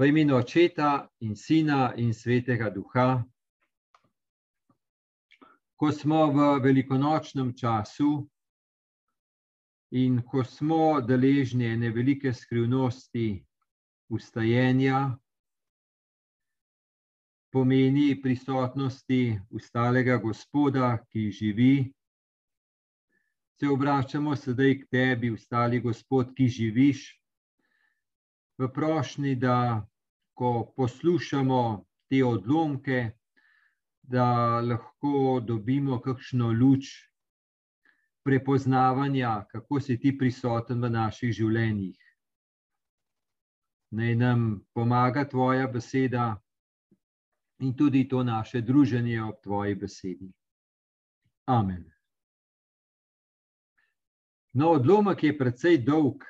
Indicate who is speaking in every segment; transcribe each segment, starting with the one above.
Speaker 1: V imenu Očeta in Sina in Svetega Duha, ko smo v velikonočnem času in ko smo deležni ene velike skrivnosti ustajenja, pomeni prisotnosti ustalega Gospoda, ki živi. Se obračamo sedaj k tebi, ustali Gospod, ki živiš, v prošnji, da ko poslušamo te odlomke, da lahko dobimo kakšno luč prepoznavanja, kako si ti prisoten v naših življenjih. Naj nam pomaga tvoja beseda in tudi to naše druženje ob tvoji besedi. Amen. No, odlomek je precej dolg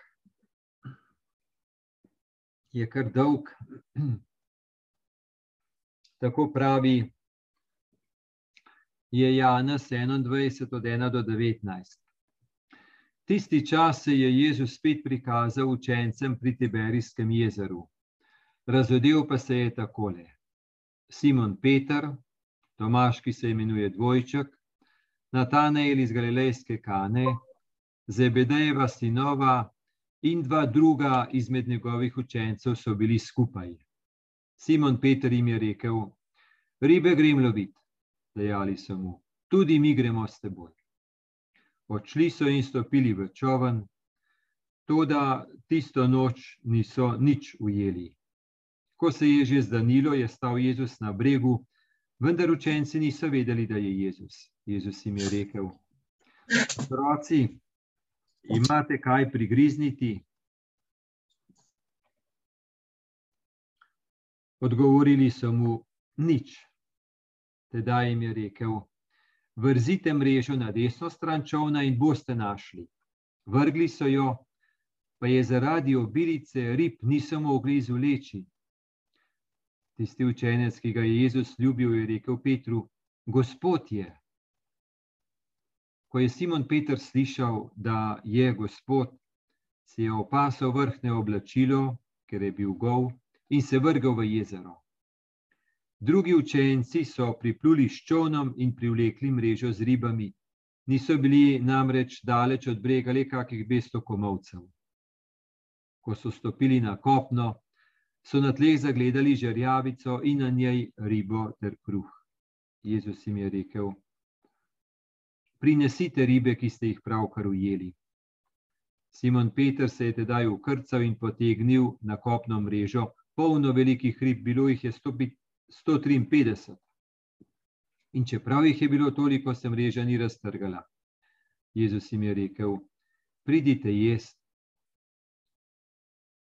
Speaker 1: je kar dolg. Tako pravi, je Janus 21, od 1 do 19. Tisti čas se je Jezus spet prikazal učencem pri Tiberijskem jezeru. Razodel pa se je takole: Simon Peter, Tomaš, ki se imenuje Dvojček, Natanejl iz Galilejske kane, Zebedejeva sinova in dva druga izmed njegovih učencev so bili skupaj. Simon Peter jim je rekel: Ribe grem loviti, dejali so mu, tudi mi gremo s teboj. Odšli so in stopili v čovn, to da tisto noč niso nič ujeli. Ko se je že zdanilo, je stal Jezus na bregu, vendar učenci niso vedeli, da je Jezus. Jezus jim je rekel: Otroci, imate kaj prigrizniti? Odgovorili so mu nič. Tedaj jim je rekel: Vrzite mrežo na desno stran čovna in boste našli. Vrgli so jo, pa je zaradi obilice rib niso mogli izvleči. Tisti učenec, ki ga je Jezus ljubil, je rekel Petru: Gospod je. Ko je Simon Peter slišal, da je Gospod, si je opasal vrhne oblačilo, ker je bil gov, in se vrgal v jezero. Drugi učenci so pripluli s čovnom in privlekli mrežo z ribami. Niso bili namreč daleč od brega le kakih 200 komovcev. Ko so stopili na kopno, so na tleh zagledali žerjavico in na njej ribo ter kruh. Jezus jim je rekel: prinesite ribe, ki ste jih pravkar ujeli. Simon Peter se je tedaj ukrcal in potegnil na kopno mrežo, polno velikih rib, bilo jih je 153. In čeprav jih je bilo toliko, se mreža ni raztrgala. Jezus jim je rekel: Pridite jesti.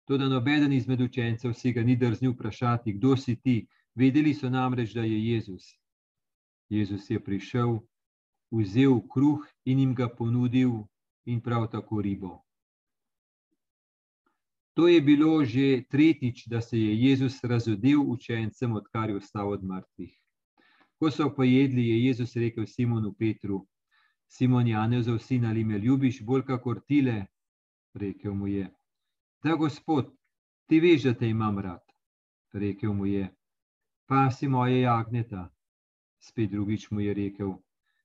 Speaker 1: Toda nobeden izmed učencev si ga ni drznil vprašati, kdo si ti. Vedeli so namreč, da je Jezus. Jezus je prišel vzel kruh in jim ga ponudil, in prav tako ribo. To je bilo že tretjič, da se je Jezus razodel učencem, odkar je vstal od mrtvih. Ko so pojedli, je Jezus rekel Simonu Petru: Simon Janezov sin, ali me ljubiš bolj kot tile? Rekel mu je: Da, gospod, ti veš, da te imam rad. Rekel mu je: Pa si moje jagneta. Spet drugič mu je rekel: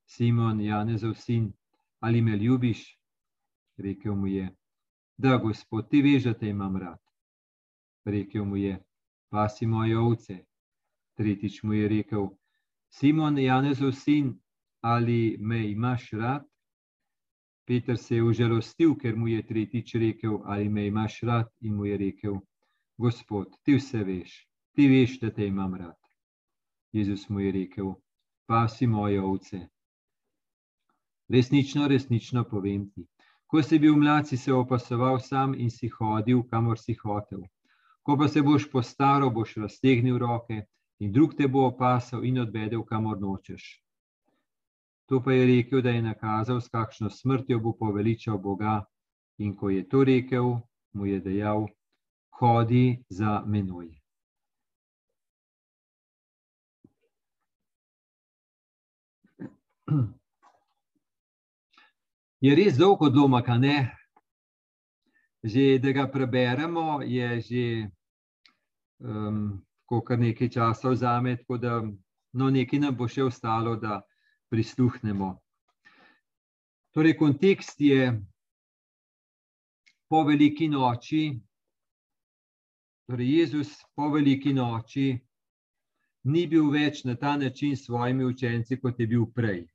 Speaker 1: Simon, Janezov sin, ali me ljubiš? Rekel mu je, da, gospod, ti veš, da te imam rad. Rekel mu je, pa si moje ovce. Tretjič mu je rekel, Simon, Janezov sin, ali me imaš rad? Peter se je užalostil, ker mu je tretjič rekel, ali me imaš rad, in mu je rekel, Gospod, ti vse veš, ti veš, da te imam rad. Jezus mu je rekel, pa si moje ovce. Resnično, resnično povem ti. Ko si bil mlad, si se opasoval sam in si hodil, kamor si hotel. Ko pa se boš postaral, boš raztegnil roke in drug te bo opasal in odvedel, kamor nočeš. To pa je rekel, da je nakazal, s kakšno smrtjo bo poveličal Boga. In ko je to rekel, mu je dejal: Hodi za menoj. Je res dolg odlomek, ne? Že da ga preberemo, je že um, kar nekaj časa vzame, tako da no, nekaj nam bo še ostalo, da prisluhnemo. Torej, kontekst je po veliki noči, torej Jezus po veliki noči ni bil več na ta način s svojimi učenci, kot je bil prej.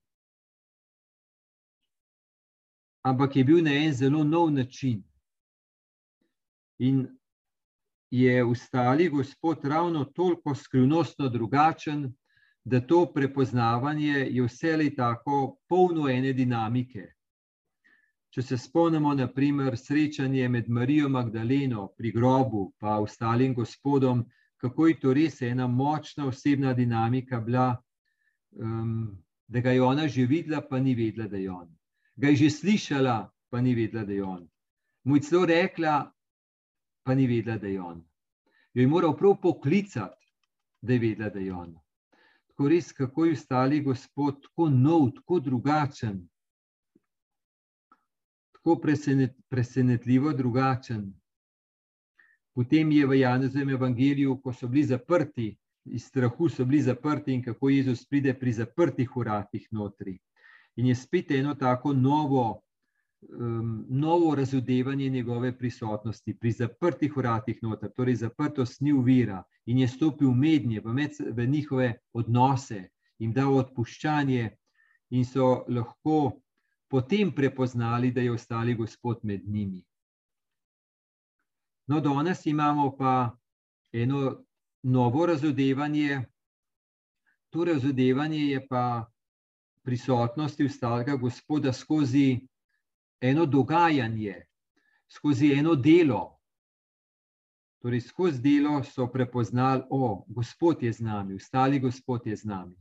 Speaker 1: Ampak je bil na en zelo nov način. In je ustali Gospod ravno toliko skrivnostno drugačen, da to prepoznavanje je vselej tako polno ene dinamike. Če se spomnimo, naprimer, srečanje med Marijo Magdaleno pri grobu, pa ostalim gospodom, kako je to res ena močna osebna dinamika bila, um, da ga je ona že videla, pa ni vedela, da je on. Ga je že slišala, pa ni vedela, da je on. Mu je celo rekla, pa ni vedela, da je on. Jo je moral prav poklicati, da je vedela, da je on. Tako res, kako je ostali gospod, tako nov, tako drugačen, tako presenet, presenetljivo drugačen. Potem je v Janezovem evangeliju, ko so bili zaprti, iz strahu so bili zaprti, in kako Jezus pride pri zaprtih uratih notri. In je spet eno tako novo, um, novo razodevanje njegove prisotnosti pri zaprtih uratih notri. Torej, zaprtost ni uvira in je stopil v mednje, v, med, v njihove odnose, jim dal odpuščanje in so lahko potem prepoznali, da je ostali Gospod med njimi. No, danes imamo pa eno novo razodevanje. To razodevanje je pa prisotnosti ustalega Gospoda skozi eno dogajanje, skozi eno delo. Torej, skozi delo so prepoznali, da je Gospod z nami, ostali Gospod je z nami.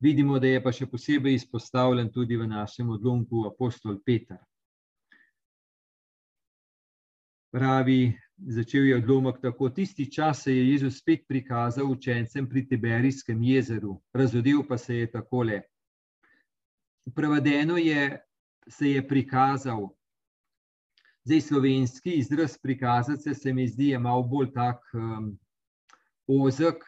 Speaker 1: Vidimo, da je pa še posebej izpostavljen tudi v našem odlomku apostol Peter pravi, začel je odlomek tako. Tisti čas se je Jezus spet prikazal učencem pri Tiberijskem jezeru, razodel pa se je takole. Prevedeno je, se je prikazal. Zdaj, slovenski izraz prikazati se, se mi zdi, je malo bolj tak um, ozek.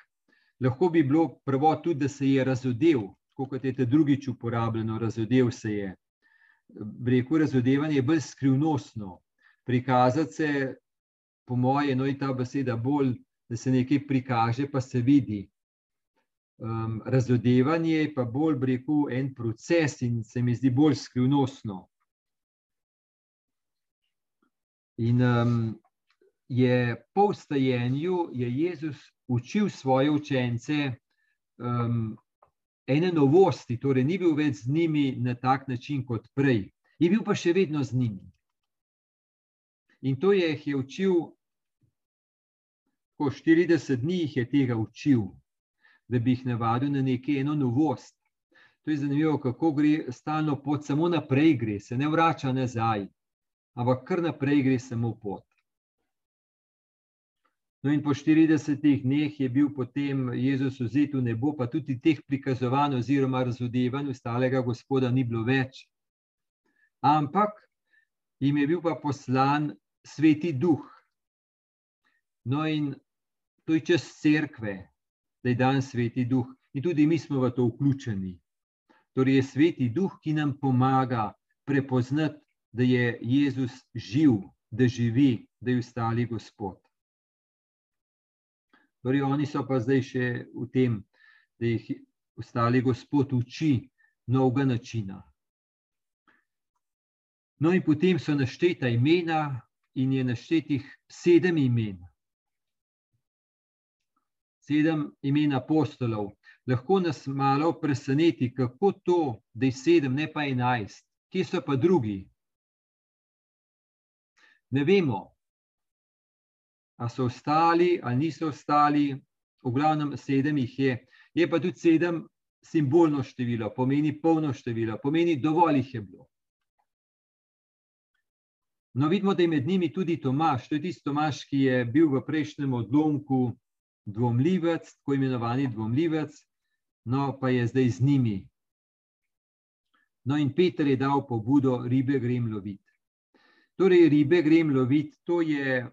Speaker 1: Lahko bi bilo prvo tudi, da se je razodel, kot je te drugič uporabljeno, razodel se je. Rekel, razodevanje je bolj skrivnostno, prikazati se, po mojem, no, je ta beseda bolj, da se nekaj prikaže, pa se vidi. Um, razodevanje je pa bolj, rekel, en proces in se mi zdi bolj skrivnostno. In um, je po vstajenju je Jezus učil svoje učence um, ene novosti, torej ni bil več z njimi na tak način kot prej, je bil pa še vedno z njimi. In to je, je učil, ko 40 dni jih je tega učil, da bi jih navadil na nekaj eno novost. To je zanimivo, kako gre stalno pot, samo naprej gre, se ne vrača nazaj, ampak kar naprej gre samo pot. No, in po 40 dneh je bil potem Jezus vzet v nebo, pa tudi teh prikazovanj oziroma razodevanj ostalega gospoda ni bilo več. Ampak jim je bil pa poslan sveti duh. No, in to je čez crkve, da je dan sveti duh, in tudi mi smo v to vključeni. Torej, je sveti duh, ki nam pomaga prepoznati, da je Jezus živ, da živi, da je ustali Gospod. Torej, oni so pa zdaj še v tem, da jih ustali Gospod uči novega načina. No, in potem so našteta imena, in je naštetih sedem imen. Sedem imen apostolov. Lahko nas malo preseneti, kako to, da je sedem, ne pa enajst. Kje so pa drugi? Ne vemo, ali so ostali ali niso ostali, v glavnem sedem jih je. Je pa tudi sedem simbolno število, pomeni polno število, pomeni dovolj jih je bilo. No, vidimo, da je med njimi tudi Tomaš. To je tisti Tomaš, ki je bil v prejšnjem odlomku dvomljivec, tako imenovani dvomljivec, no pa je zdaj z njimi. No, in Peter je dal pobudo, ribe grem loviti. Torej, ribe grem loviti, to je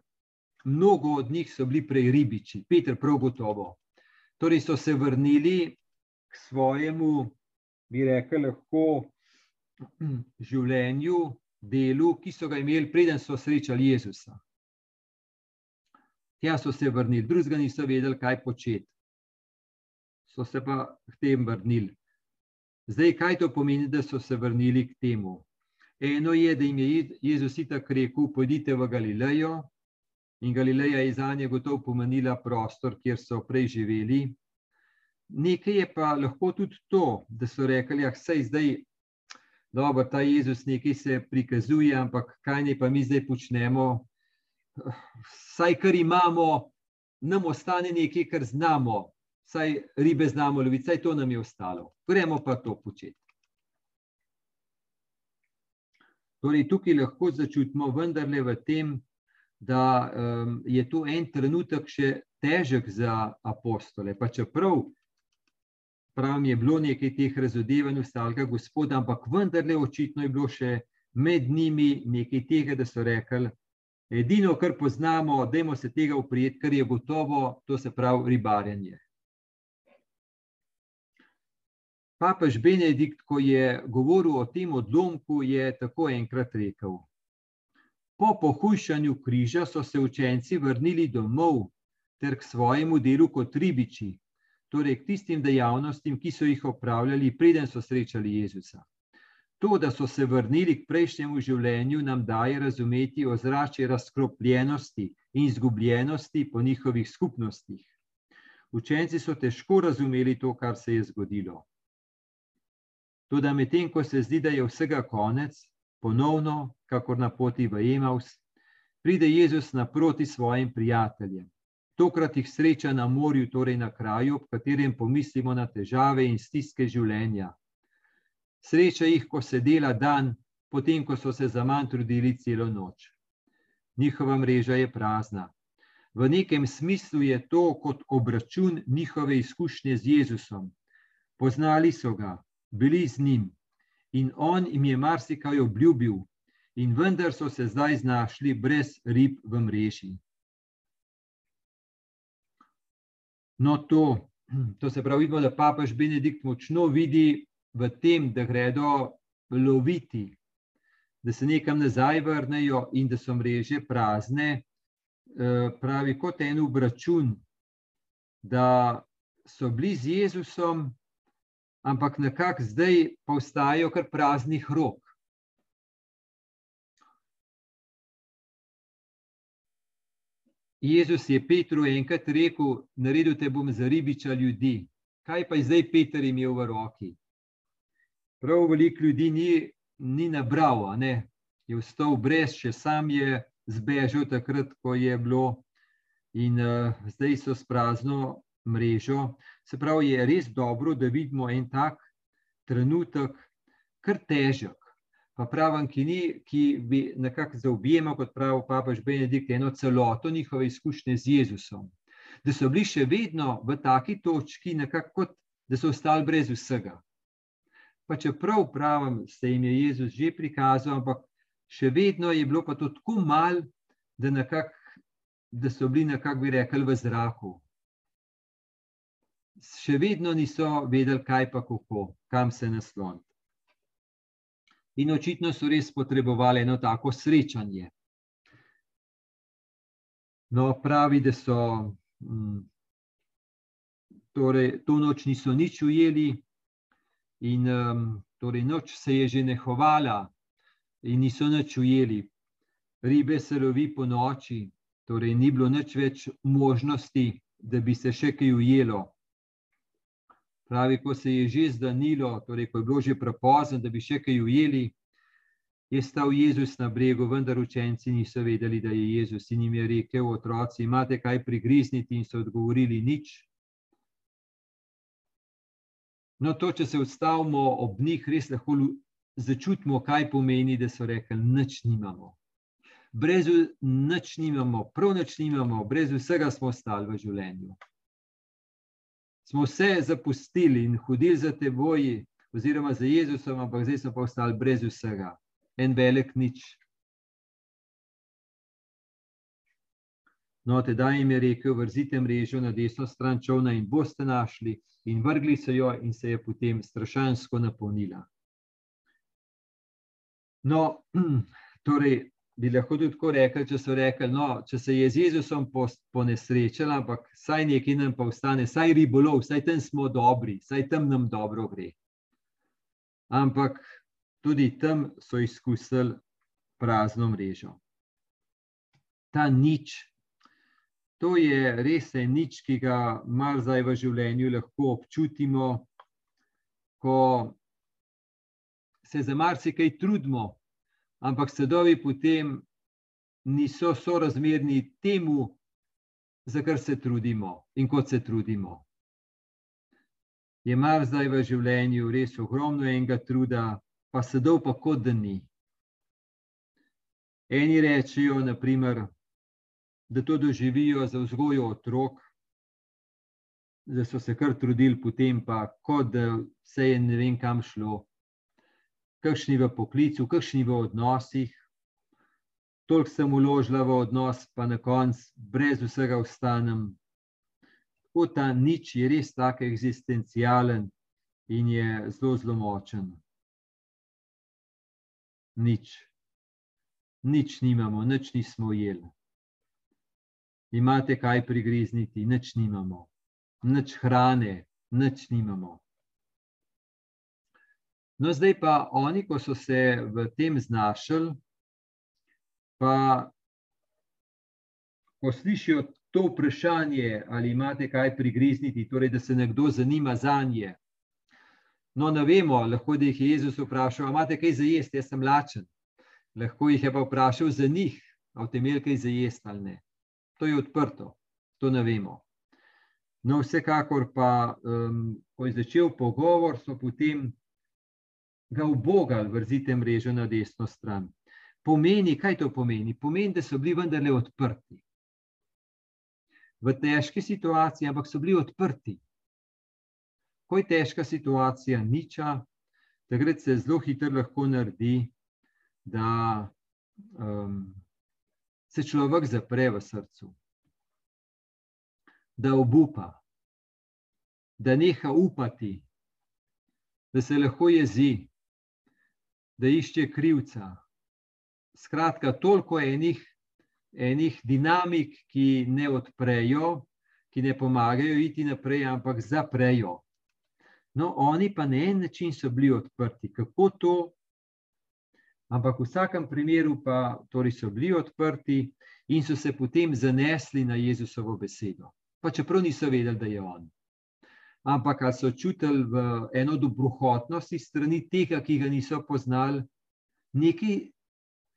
Speaker 1: mnogo od njih so bili prej ribiči, Petr prav gotovo. Torej so se vrnili k svojemu, bi rekel, lahko življenju, delu, ki so ga imeli, preden so srečali Jezusa. Tja so se vrnili, drugega niso vedeli, kaj početi. So se pa k tem vrnili. Zdaj, kaj to pomeni, da so se vrnili k temu? Eno je, da jim je Jezus itak rekel: Pojdite v Galilejo, in Galileja je za nje gotovo pomenila prostor, kjer so prej živeli. Nekaj je pa lahko tudi to, da so rekli: Ja, sej zdaj, dobro, ta Jezus nekaj se prikazuje, ampak kaj ne pa mi zdaj počnemo? Saj, kar imamo, nam ostane nekaj, kar znamo, saj ribe znamo loviti, saj to nam je ostalo. Gremo pa to početi. Torej, tukaj lahko začutimo vendarle v tem, da um, je to en trenutek še težek za apostole. Pa čeprav pravim, je bilo nekaj teh razodevanj ustalka gospoda, ampak vendarle očitno je bilo še med njimi nekaj tega, da so rekli, edino, kar poznamo, dajmo se tega uprijeti, kar je gotovo, to se pravi ribarjenje. Papež Benedikt, ko je govoril o tem odlomku, je tako enkrat rekel: Po pohujšanju križa so se učenci vrnili domov ter k svojemu delu kot ribiči, torej k tistim dejavnostim, ki so jih opravljali, preden so srečali Jezusa. To, da so se vrnili k prejšnjemu življenju, nam daje razumeti ozračje razkropljenosti in izgubljenosti po njihovih skupnostih. Učenci so težko razumeli to, kar se je zgodilo. Tudi medtem, ko se zdi, da je vsega konec, ponovno, kakor na poti v Emaus, pride Jezus naproti svojim prijateljem. Tokrat jih sreča na morju, torej na kraju, ob katerem pomislimo na težave in stiske življenja. Sreča jih, ko se dela dan, potem, ko so se za manj trudili celo noč. Njihova mreža je prazna. V nekem smislu je to kot obračun njihove izkušnje z Jezusom. Poznali so ga, bili z njim in on jim je marsikaj obljubil, in vendar so se zdaj znašli brez rib v mreži. No, to, to se pravi, vidimo, da papež Benedikt močno vidi v tem, da gredo loviti, da se nekam nazaj vrnejo in da so mreže prazne, eh, pravi kot en obračun, da so bili z Jezusom, ampak nekako zdaj pa ostajajo kar praznih rok. Jezus je Petru enkrat rekel: Naredil te bom za ribiča ljudi. Kaj pa je zdaj Peter imel v roki? Prav veliko ljudi ni, ni nabral, ne? je vstal brez, še sam je zbežal takrat, ko je bilo, in uh, zdaj so s prazno mrežo. Se pravi, je res dobro, da vidimo en tak trenutek, kar težek. Pa pravim, ki, ni, ki bi nekako zaobjemal, kot pravi papež Benedikt, eno celoto njihove izkušnje z Jezusom. Da so bili še vedno v taki točki, nekako kot da so ostali brez vsega. Pa čeprav pravim, se jim je Jezus že prikazal, ampak še vedno je bilo pa to tako mal, da, nekak, da so bili nekako, bi rekli, v zraku še vedno niso vedeli, kaj pa kako, kam se nasloniti. In očitno so res potrebovali eno tako srečanje. No, pravi, da so mm, torej, to noč niso nič ujeli, in um, torej noč se je že nehovala, in niso nič ujeli. Ribe se lovi po noči, torej ni bilo nič več možnosti, da bi se še kaj ujelo. Pravi, ko se je že zdanilo, torej ko je bilo že prepozno, da bi še kaj ujeli, je stal Jezus na bregu, vendar učenci niso vedeli, da je Jezus in jim je rekel: Otroci, imate kaj prigrizniti, in so odgovorili: Nič. No, to, če se ustavimo ob njih, res lahko začutimo, kaj pomeni, da so rekli: Nič nimamo. Brez nič nimamo, prav nič nimamo, brez vsega smo ostali v življenju smo vse zapustili in hodili za teboj, oziroma za Jezusom, ampak zdaj smo pa ostali brez vsega, en velik nič. No, tedaj jim je rekel: Vrzite mrežo na desno stran čovna in boste našli. In vrgli so jo, in se je potem strašansko napolnila. No, torej, bi lahko tudi tako rekli, če so rekli, no, če se je z Jezusom ponesrečil, ampak saj nekaj nam pa ostane, saj ribolov, saj tam smo dobri, saj tam nam dobro gre. Ampak tudi tam so izkusili prazno mrežo. Ta nič, to je res nič, ki ga mar zdaj v življenju lahko občutimo, ko se za marsikaj trudimo, ampak sadovi potem niso sorazmerni temu, za kar se trudimo in kot se trudimo. Je mar zdaj v življenju res ogromno enega truda, pa sadov pa kot da ni. Eni rečejo, naprimer, da to doživijo za vzgojo otrok, da so se kar trudili, potem pa kot da vse je ne vem kam šlo kakšni v poklicu, kakšni v odnosih. Toliko sem uložila v odnos, pa na koncu brez vsega ostanem. Tako ta nič je res tako eksistencialen in je zelo, zelo močen. Nič. Nič nimamo, nič nismo jeli. Imate kaj prigrizniti, nič nimamo. Nič hrane, nič nimamo. No, zdaj pa oni, ko so se v tem znašli, pa ko slišijo to vprašanje, ali imate kaj prigrizniti, torej da se nekdo zanima za nje. No, ne vemo, lahko da jih je Jezus vprašal, imate kaj za jesti, jaz sem lačen. Lahko jih je pa vprašal za njih, ali ste imeli kaj za jesti ali ne. To je odprto, to ne vemo. No, vsekakor pa, um, ko je začel pogovor, so potem ga ubogali, vrzite mrežo na desno stran. Pomeni, kaj to pomeni? Pomeni, da so bili vendarle odprti. V težki situaciji, ampak so bili odprti. Ko je težka situacija, niča, takrat se zelo hitro lahko naredi, da um, se človek zapre v srcu, da obupa, da neha upati, da se lahko jezi, da išče krivca. Skratka, toliko enih, enih dinamik, ki ne odprejo, ki ne pomagajo iti naprej, ampak zaprejo. No, oni pa na en način so bili odprti. Kako to? Ampak v vsakem primeru pa torej so bili odprti in so se potem zanesli na Jezusovo besedo. Pa čeprav niso vedeli, da je on ampak ali so čutili v eno dobrohotnost iz strani tega, ki ga niso poznali, nekaj,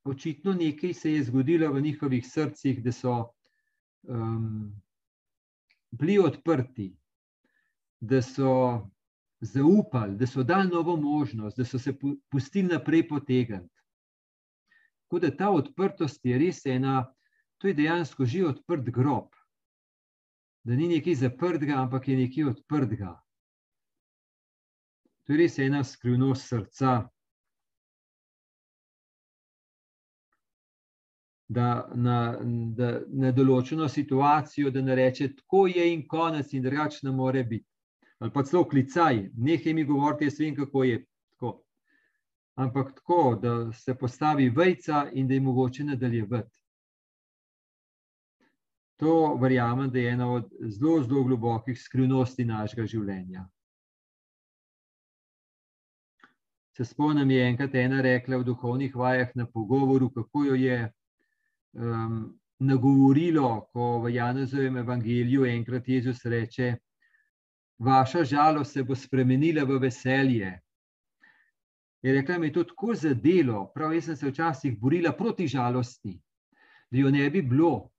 Speaker 1: očitno nekaj se je zgodilo v njihovih srcih, da so um, bili odprti, da so zaupali, da so dali novo možnost, da so se pustili naprej potegniti. Tako da ta odprtost je res ena, to je dejansko že odprt grob da ni nekaj zaprtega, ampak je nekaj odprtega. To je res ena skrivnost srca. Da na, da na določeno situacijo, da ne reče, tako je in konec, in drugače ne more biti. Ali pa celo klicaj, nekaj mi govorite, jaz vem, kako je. Ampak tako, da se postavi vejca in da je mogoče nadaljevati. To verjamem, da je ena od zelo, zelo globokih skrivnosti našega življenja. Se spomnim, je enkrat ena rekla v duhovnih vajah na pogovoru, kako jo je um, nagovorilo, ko v Janezovem evangeliju enkrat Jezus reče: Vaša žalost se bo spremenila v veselje. Je rekla, mi je to tako zadelo, prav jaz sem se včasih borila proti žalosti, da jo ne bi bilo.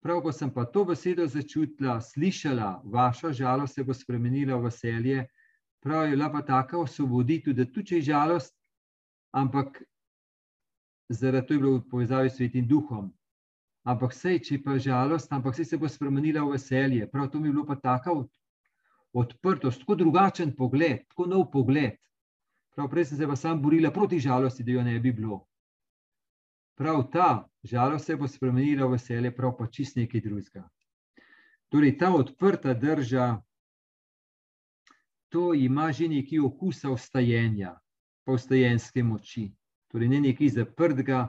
Speaker 1: Prav, ko sem pa to besedo začutila, slišala, vaša žalost se bo spremenila v veselje, prav je bila pa taka osvoboditev, da tu če je žalost, ampak zaradi to je bilo v povezavi s svetim duhom. Ampak sej, če pa žalost, ampak sej se bo spremenila v veselje. Prav to mi je bilo pa taka odprtost, tako drugačen pogled, tako nov pogled. Prav prej sem se pa sam borila proti žalosti, da jo ne bi bilo. Prav ta žalost se bo spremenila v veselje, prav pa čist nekaj drugega. Torej, ta odprta drža, to ima že nekaj okusa vstajenja, pa vstajenske moči. Torej, ne nekaj zaprtega,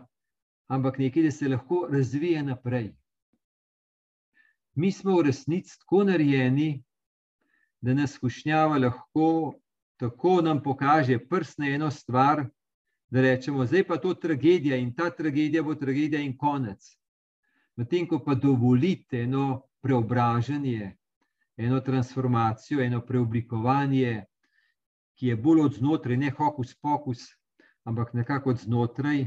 Speaker 1: ampak nekaj, da se lahko razvije naprej. Mi smo v resnici tako narejeni, da nas skušnjava lahko tako nam pokaže prst na eno stvar, da rečemo, zdaj pa to tragedija in ta tragedija bo tragedija in konec. Medtem ko pa dovolite eno preobražanje, eno transformacijo, eno preoblikovanje, ki je bolj od znotraj, ne hokus pokus, ampak nekako od znotraj,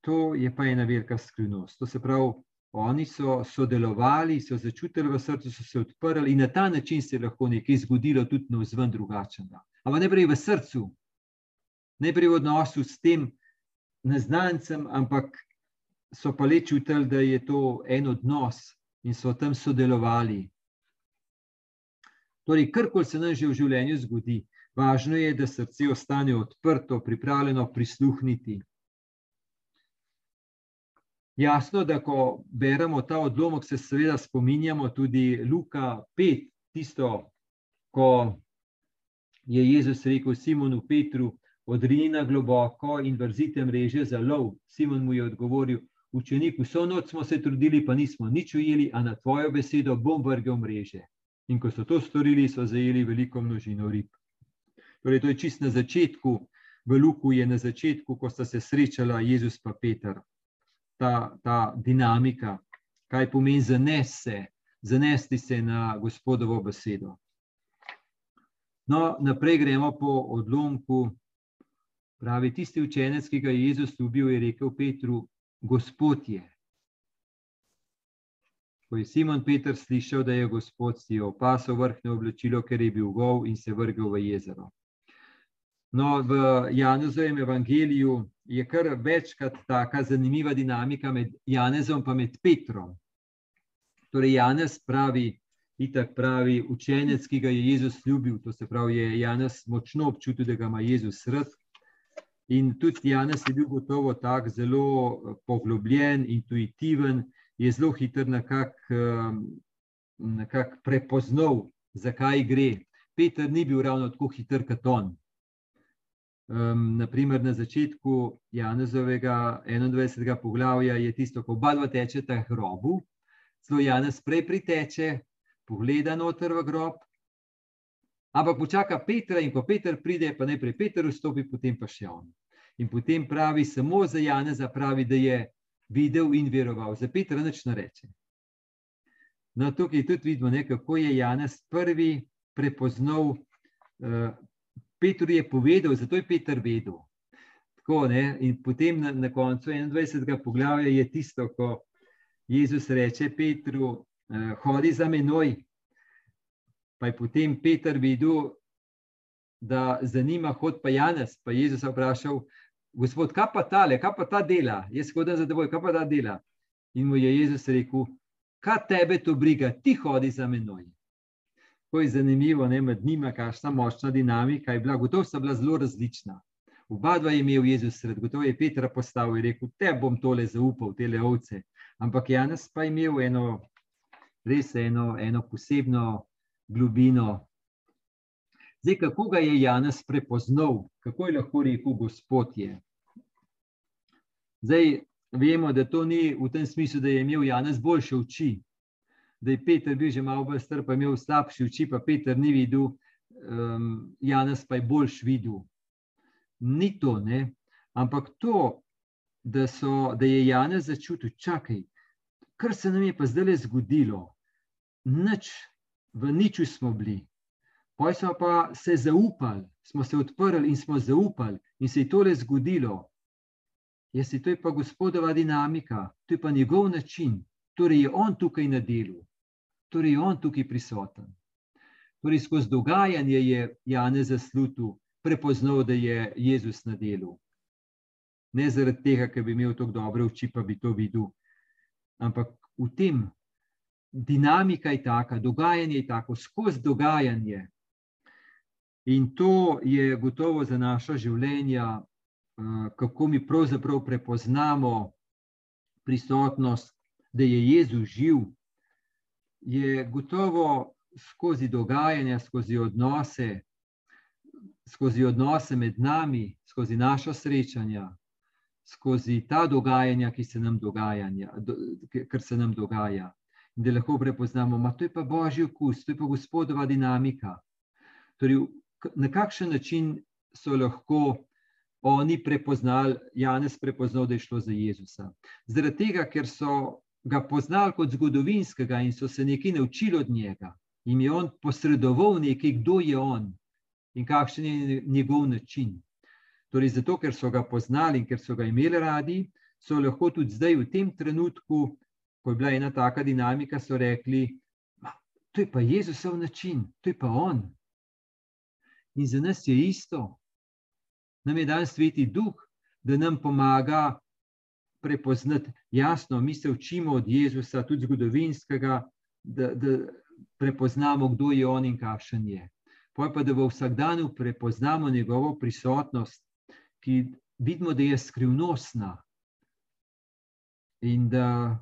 Speaker 1: to je pa ena velika skrivnost. To se pravi, oni so sodelovali, so začutili v srcu, so se odprli in na ta način se je lahko nekaj zgodilo tudi na vzven drugačnega. Ampak najprej v srcu, najprej v odnosu s tem neznancem, ampak so pa le čutili, da je to en odnos in so tam sodelovali. Torej, karkoli se nam že v življenju zgodi, važno je, da srce ostane odprto, pripravljeno prisluhniti. Jasno, da ko beremo ta odlomek, se seveda spominjamo tudi Luka 5, tisto, ko je Jezus rekel Simonu Petru, odrini na globoko in vrzite mreže za lov. Simon mu je odgovoril, učenik, vso noč smo se trudili, pa nismo nič ujeli, a na tvojo besedo bom vrgel mreže. In ko so to storili, so zajeli veliko množino rib. Torej, to je čist na začetku, v Luku je na začetku, ko sta se srečala Jezus pa Peter. Ta, ta dinamika, kaj pomeni zanesti se, zanesti se na gospodovo besedo. No, naprej gremo po odlomku. Pravi, tisti učenec, ki ga je Jezus ljubil, je rekel Petru: Gospod je. Ko je Simon Peter slišal, da je Gospod si opasal vrhne oblačilo, ker je bil gov in se vrgel v jezero. No, v Janezovem evangeliju je kar večkrat tako zanimiva dinamika med Janezom in Petrom. Torej, Janez pravi, itak pravi učenec, ki ga je Jezus ljubil. To se pravi, je Janez močno občutil, da ga ima Jezus rad. In tudi Janez je bil gotovo tako zelo eh, poglobljen, intuitiven, je zelo hiter nekako ehm, nekak prepoznal, zakaj gre. Peter ni bil ravno tako hiter kot on. Um, naprimer, na začetku Janezovega 21. poglavja je tisto, ko oba dva tečeta k grobu, zelo Janez prej priteče, pogleda noter v grob, ampak počaka Petra in ko Peter pride, pa najprej Peter vstopi, potem pa še on. In potem pravi, samo za Janeza pravi, da je videl in veroval, za Petra nič ne reče. No, tukaj tudi vidimo, ne, kako je Janez prvi prepoznal, uh, Petru je povedal, zato je Petr vedel. Tako, ne, in potem na, na koncu 21. poglavja je tisto, ko Jezus reče Petru, hodi za menoj. Pa je potem Petr videl, da zanima hod pa Janez, pa Jezus je vprašal, Gospod, kaj pa ta le, kaj pa ta dela, jaz hodim za teboj, kaj pa ta dela. In mu je Jezus rekel, kaj tebe to briga, ti hodi za menoj. To je zanimivo, ne, med njima, kakšna močna dinamika je bila, gotovo sta bila zelo različna. Oba dva je imel Jezus sred, gotovo je Petra postavil in rekel, te bom tole zaupal, te ovce. Ampak Janes pa je imel eno, res eno, eno posebno globino Zdaj, kako ga je Janes prepoznal, kako je lahko rekel, Gospod je. Zdaj, vemo, da to ni v tem smislu, da je imel Janes boljše oči, da je Peter bil že malo bolj star, pa imel slabše oči, pa Peter ni videl, um, Janes pa je boljš videl. Ni to, ne? ampak to, da, so, da je Janes začutil, čakaj, kar se nam je pa zdaj le zgodilo, nič, v niču smo bili. Poj smo pa se zaupali, smo se odprli in smo zaupali, in se je tole zgodilo. Jaz si to je pa gospodova dinamika, to je pa njegov način, torej je on tukaj na delu, torej je on tukaj prisoten. Torej, skozi dogajanje je Janez zaslutil, prepoznal, da je Jezus na delu. Ne zaradi tega, ker bi imel tako dobre oči, pa bi to videl. Ampak v tem dinamika je taka, dogajanje je tako, skozi dogajanje In to je gotovo za naša življenja, kako mi pravzaprav prepoznamo prisotnost, da je Jezus živ, je gotovo skozi dogajanja, skozi odnose, skozi odnose med nami, skozi naša srečanja, skozi ta dogajanja, ki se nam dogaja, ker se nam dogaja. In da lahko prepoznamo, da je pa božji okus, to je pa gospodova dinamika. Torej, na kakšen način so lahko oni prepoznali, Janes prepoznal, da je šlo za Jezusa. Zaradi tega, ker so ga poznali kot zgodovinskega in so se nekaj naučili od njega, jim je on posredoval nekaj, kdo je on in kakšen je njegov način. Torej, zato, ker so ga poznali in ker so ga imeli radi, so lahko tudi zdaj, v tem trenutku, ko je bila ena taka dinamika, so rekli: To je pa Jezusov način, to je pa on. In za nas je isto. Nam je dan sveti duh, da nam pomaga prepoznati. Jasno, mi se učimo od Jezusa, tudi zgodovinskega, da, da prepoznamo, kdo je on in kakšen je. Poj pa, da v vsakdanju prepoznamo njegovo prisotnost, ki vidimo, da je skrivnostna in da,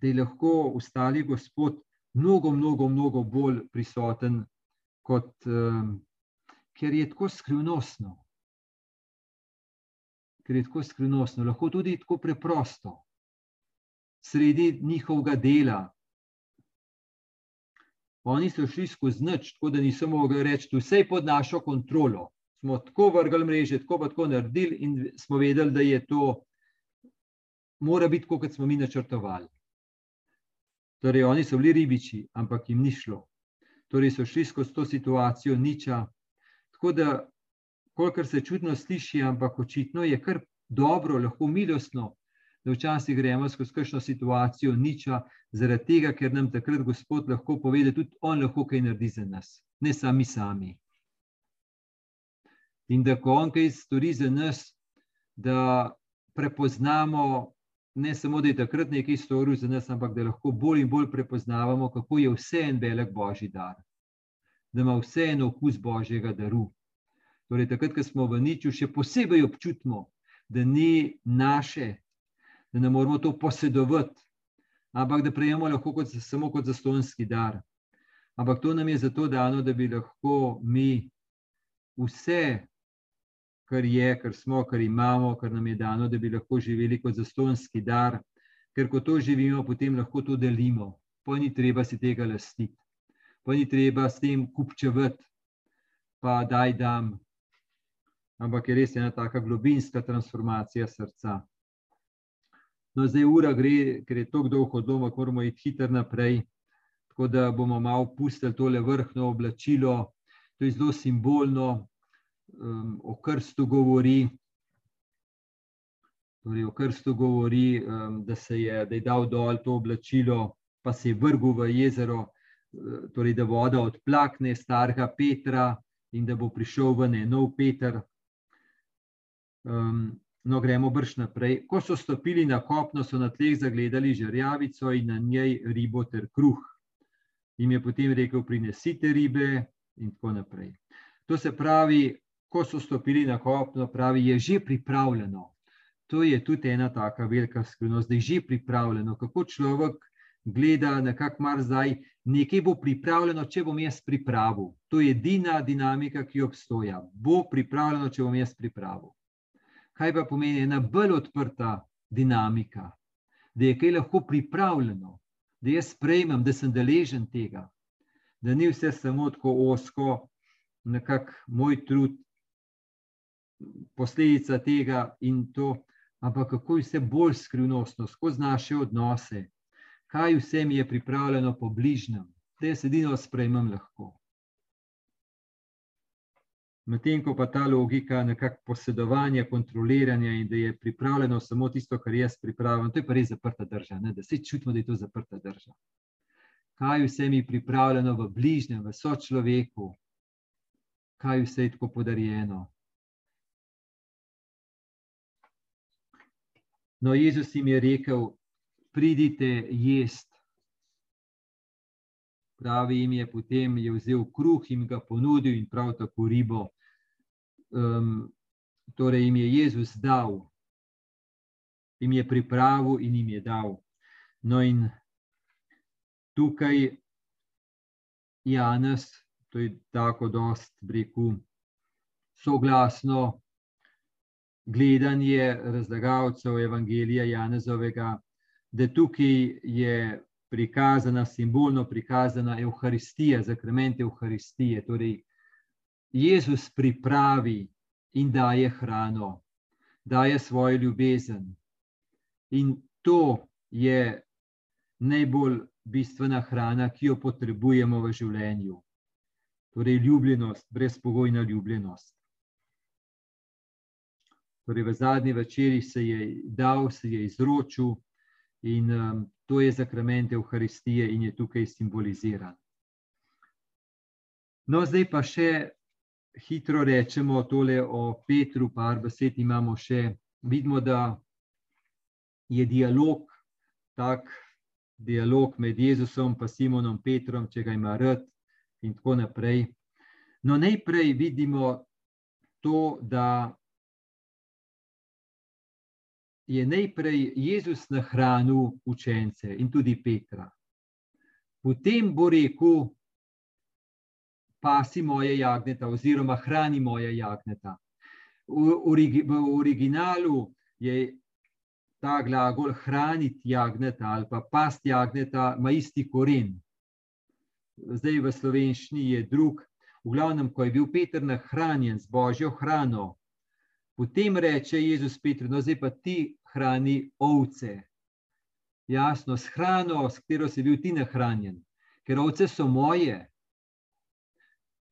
Speaker 1: da je lahko ustali Gospod mnogo, mnogo, mnogo bolj prisoten, kot um, ker je tako skrivnostno ker je tako skrivnostno, lahko tudi tako preprosto, sredi njihovega dela. Oni so šli skozi noč, tako da niso mogli reči, vse je pod našo kontrolo. Smo tako vrgli mreže, tako pa tako naredili, in smo vedeli, da je to, mora biti tako, kot smo mi načrtovali. Torej, oni so bili ribiči, ampak jim ni šlo. Torej, so šli skozi to situacijo niča. Tako da kolikor se čudno sliši, ampak očitno je kar dobro, lahko milostno, da včasih gremo skozi kakšno situacijo niča, zaradi tega, ker nam takrat Gospod lahko pove, da tudi On lahko kaj naredi za nas, ne sami sami. In da ko On kaj stori za nas, da prepoznamo, ne samo, da je takrat nekaj storil za nas, ampak da lahko bolj in bolj prepoznavamo, kako je vse en velik božji dar, da ima vse en okus božjega daru. Torej, takrat, ko smo v niču, še posebej občutimo, da ni naše, da ne moramo to posedovati, ampak da prejemamo lahko kot, samo kot zastonski dar. Ampak to nam je zato dano, da bi lahko mi vse, kar je, kar smo, kar imamo, kar nam je dano, da bi lahko živeli kot zastonski dar, ker ko to živimo, potem lahko to delimo. Pa ni treba si tega lastiti, pa ni treba s tem kupčevati, pa daj dam, ampak je res ena taka globinska transformacija srca. No, zdaj ura gre, ker je tako dolgo doma, moramo iti hitro naprej. Tako da bomo malo pustili tole vrhno oblačilo, to je zelo simbolno, um, o krstu govori. Torej, o krstu govori, um, da, se je, da je dal dol to oblačilo, pa se je vrgel v jezero, uh, torej, da voda odplakne starega Petra in da bo prišel ven nov Peter, Um, no, gremo brž naprej. Ko so stopili na kopno, so na tleh zagledali žrjavico in na njej ribo ter kruh. Im je potem rekel: Prinesite ribe, in tako naprej. To se pravi, ko so stopili na kopno, pravi, je že pripravljeno. To je tudi ena taka velika skrivnost, da je že pripravljeno. Kako človek gleda, nekako mar zdaj, nekaj bo pripravljeno, če bom jaz pripravil. To je edina dinamika, ki obstoja. Bo pripravljeno, če bom jaz pripravil kaj pa pomeni ena bolj odprta dinamika, da je kaj lahko pripravljeno, da jaz sprejmem, da sem deležen tega, da ni vse samo tako osko, nekako moj trud, posledica tega in to, ampak kako je vse bolj skrivnostno, skozi naše odnose, kaj vse mi je pripravljeno po bližnjem, da jaz edino sprejmem lahko. Medtem ko pa ta logika nekako posedovanja, kontroliranja in da je pripravljeno samo tisto, kar jaz pripravljam, to je pa res zaprta drža, ne? da se čutimo, da je to zaprta drža. Kaj vse mi je pripravljeno v bližnjem, v sočloveku, kaj vse je tako podarjeno. No, Jezus jim je rekel, pridite jest. Pravi jim je potem, je vzel kruh in ga ponudil in prav tako ribo um, torej jim je Jezus dal. jim je pripravil in jim je dal. No, in tukaj Janez, to je tako, dost, rekel, soglasno gledanje razlagalcev Evangelija Janezovega, da tukaj je prikazana, simbolno prikazana Euharistija, zakrament Euharistije. Torej, Jezus pripravi in daje hrano, daje svojo ljubezen. In to je najbolj bistvena hrana, ki jo potrebujemo v življenju. Torej, ljubljenost, brezpogojna ljubljenost. Torej, v zadnji večeri se je dal, se je izročil in um, to je zakrament Euharistije in je tukaj simboliziran. No, zdaj pa še hitro rečemo tole o Petru, par besed imamo še. Vidimo, da je dialog, tak dialog med Jezusom in Simonom Petrom, če ga ima rad in tako naprej. No, najprej vidimo to, da je najprej Jezus nahranil učence in tudi Petra. Potem bo rekel, pasi moje jagneta, oziroma hrani moje jagneta. V, v originalu je ta glagol hraniti jagneta ali pa pasti jagneta, ima isti koren. Zdaj v slovenščini je drug. V glavnem, ko je bil Peter nahranjen z božjo hrano, Potem reče Jezus Petru, no zdaj pa ti hrani ovce. Jasno, s hrano, s katero si bil ti nahranjen, ker ovce so moje.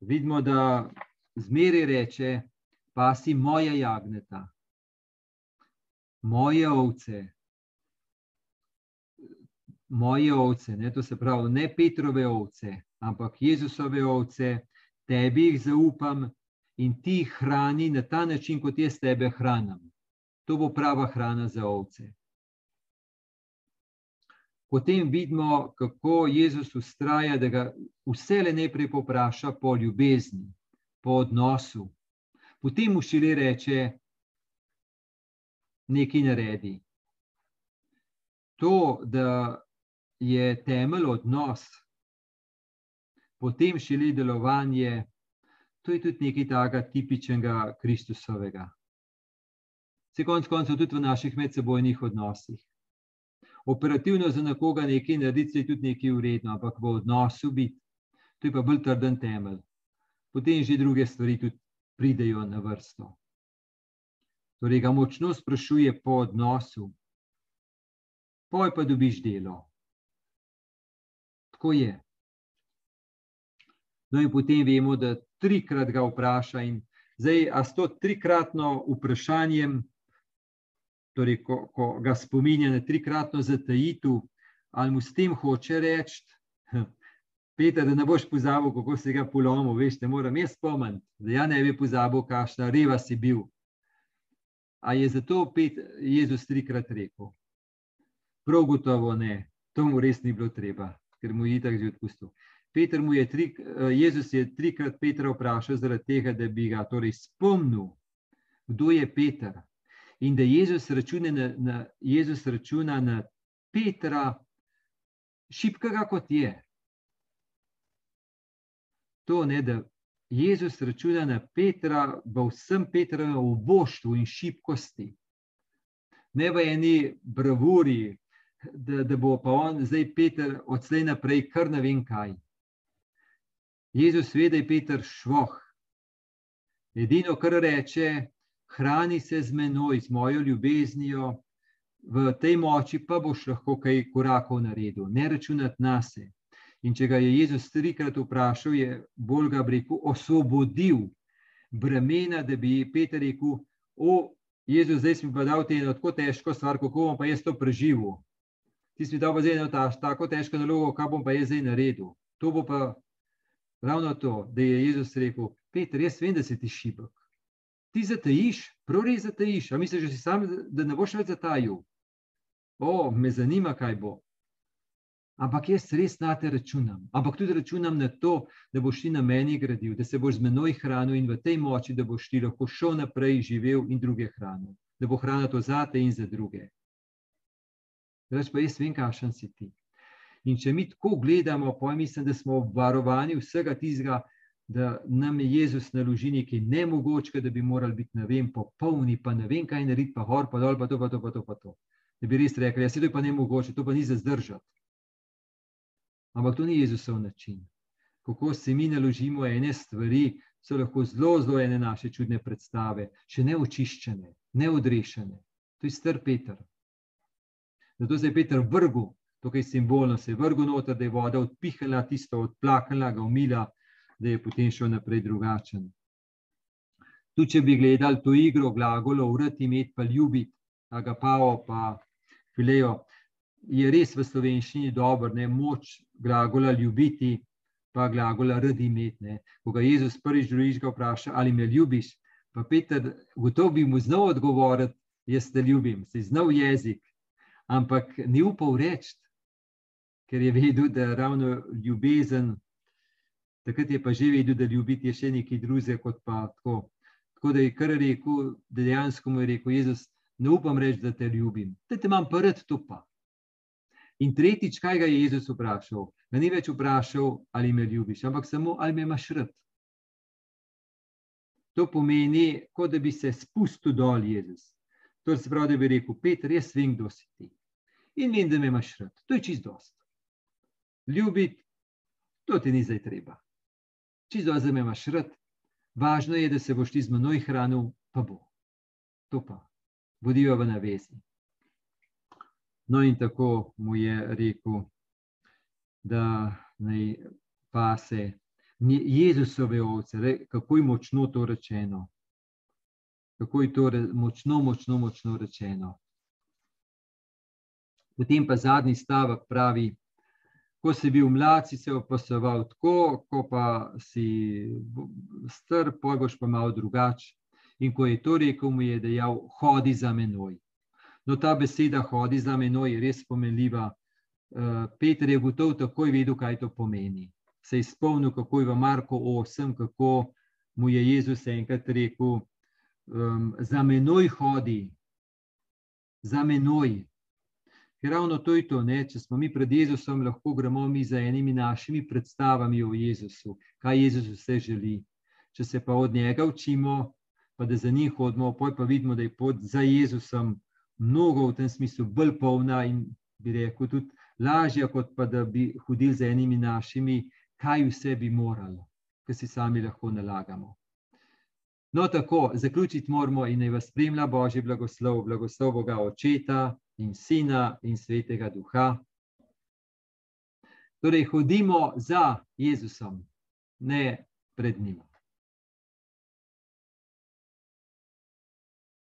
Speaker 1: Vidimo, da zmeri reče, pa si moja jagneta, moje ovce. Moje ovce, ne, to se pravi, ne Petrove ovce, ampak Jezusove ovce, tebi jih zaupam, in ti hrani na ta način, kot jaz tebe hranim. To bo prava hrana za ovce. Potem vidimo, kako Jezus ustraja, da ga vse le najprej popraša po ljubezni, po odnosu. Potem mu šele reče, nekaj naredi. To, da je temelj odnos, potem šele delovanje to je tudi nekaj takega tipičnega Kristusovega. Se konc koncev tudi v naših medsebojnih odnosih. Operativno za nekoga nekaj narediti je tudi nekaj uredno, ampak v odnosu biti, to je pa bolj trden temelj. Potem že druge stvari tudi pridejo na vrsto. Torej ga močno sprašuje po odnosu, poj pa dobiš delo. Tako je. No, in potem vemo, da trikrat ga vpraša. Zdaj, a s to trikratno vprašanjem, torej, ko, ko ga spominja na trikratno zatajitev, ali mu s tem hoče reči, Peter, da ne boš pozabil, kako si ga polomil, veš, ne moram jaz spomniti, da ja ne bi pozabil, kakšna reva si bil. A je zato pet Jezus trikrat rekel? Prav gotovo ne, to mu res ni bilo treba, ker mu je itak že odpustil. Peter mu je tri, eh, Jezus je trikrat Petra vprašal, tega, da bi ga torej spomnil, kdo je Peter. In da Jezus računa na, na, Jezus računa na Petra, šipkega kot je. To ne, da Jezus računa na Petra, v vsem Petrovem oboštvu in šipkosti. Ne v eni bravuri, da, da bo pa on zdaj Peter odslej naprej kar ne vem kaj. Jezus ve, da je Peter švoh. Edino, kar reče, hrani se z menoj, z mojo ljubeznijo, v tej moči pa boš lahko kaj korakov naredil, ne računati na se. In če ga je Jezus trikrat vprašal, je bolj ga rekel, osvobodil bremena, da bi Peter rekel: O, Jezus, zdaj si mi pa dal te eno tako težko stvar, kako bom pa jaz to preživel. Ti si mi dal pa zdaj eno ta, tako težko nalogo, kaj bom pa jaz zdaj naredil. To bo pa ravno to, da je Jezus rekel: Peter, jaz vem, da si ti šibek. Ti zatajiš, prav res zatajiš, a misliš, da si sam, da ne boš več zatajil. O, me zanima, kaj bo. Ampak jaz res na te računam. Ampak tudi računam na to, da boš ti na meni gradil, da se boš z menoj hranil in v tej moči, da boš ti lahko šel naprej, živel in druge hranil. Da bo hrana to za te in za druge. Reč pa jaz vem, kakšen si ti. In če mi tako gledamo, pa mislim, da smo varovani vsega tistega, da nam je Jezus naloži nekaj nemogočega, da bi morali biti, ne vem, popolni, pa ne vem, kaj narediti, pa hor, pa dol, pa to, pa to, pa to. Pa to. Da bi res rekli, da ja, se to pa ne mogoče, to pa ni za zdržati. Ampak to ni Jezusov način. Kako se mi naložimo ene stvari, so lahko zelo, zelo ene naše čudne predstave, še ne očiščene, ne odrešene. To je str Peter. Zato se je Peter vrgel, tukaj simbolno se je vrgel noter, da je voda odpihala tisto, odplakala ga, umila, da je potem šel naprej drugačen. Tu, če bi gledali to igro, glagolo, urati, imeti pa ljubiti, agapao, pa filejo, je res v slovenščini dobro, ne moč glagola ljubiti, pa glagola radi imeti. Ko ga Jezus prvič drugič ga vpraša, ali me ljubiš, pa Peter, gotovo bi mu znal odgovoriti, jaz te ljubim, si znal jezik, ampak ni upal reči, ker je vedel, da ravno ljubezen takrat je pa že vedel, da ljubiti je še nekaj drugega kot pa tako. Tako da je kar rekel, da dejansko mu je rekel: Jezus, ne upam reči, da te ljubim, da te imam prd tu pa. In tretjič, kaj ga je Jezus vprašal? Ga ni več vprašal, ali me ljubiš, ampak samo ali me imaš rad. To pomeni, kot da bi se spustil dol Jezus. To se pravi, da bi rekel: Peter, jaz vem, kdo si ti. In vem, da me imaš rad. To je čist dost. Ljubiti, to ti ni zdaj treba čisto za me imaš rad, važno je, da se boš ti z menoj hranil, pa bo. To pa, bodijo v navezi. No, in tako mu je rekel, da naj pase Jezusove ovce, kako je močno to rečeno. Kako je to močno, močno, močno rečeno. Potem pa zadnji stavek pravi, ko si bil mlad, si se opasoval tako, ko pa si star, poj boš pa malo drugače. In ko je to rekel, mu je dejal, hodi za menoj. No, ta beseda hodi za menoj je res pomenljiva. Uh, Peter je gotovo takoj vedel, kaj to pomeni. Se je spomnil, kako je v Marku 8, kako mu je Jezus enkrat rekel, um, za menoj hodi, za menoj. Ker ravno to je to, ne? če smo mi pred Jezusom, lahko gremo mi za enimi našimi predstavami o Jezusu, kaj Jezus vse želi. Če se pa od njega učimo, pa da za njim hodimo, pa vidimo, da je pot za Jezusom mnogo v tem smislu bolj polna in bi rekel tudi lažja, kot pa da bi hodili za enimi našimi, kaj vse bi moralo, ker si sami lahko nalagamo. No, tako, zaključiti moramo in naj vas spremlja Božji blagoslov, blagoslov Boga Očeta in Sina in Svetega Duha. Torej, hodimo za Jezusom, ne pred njim.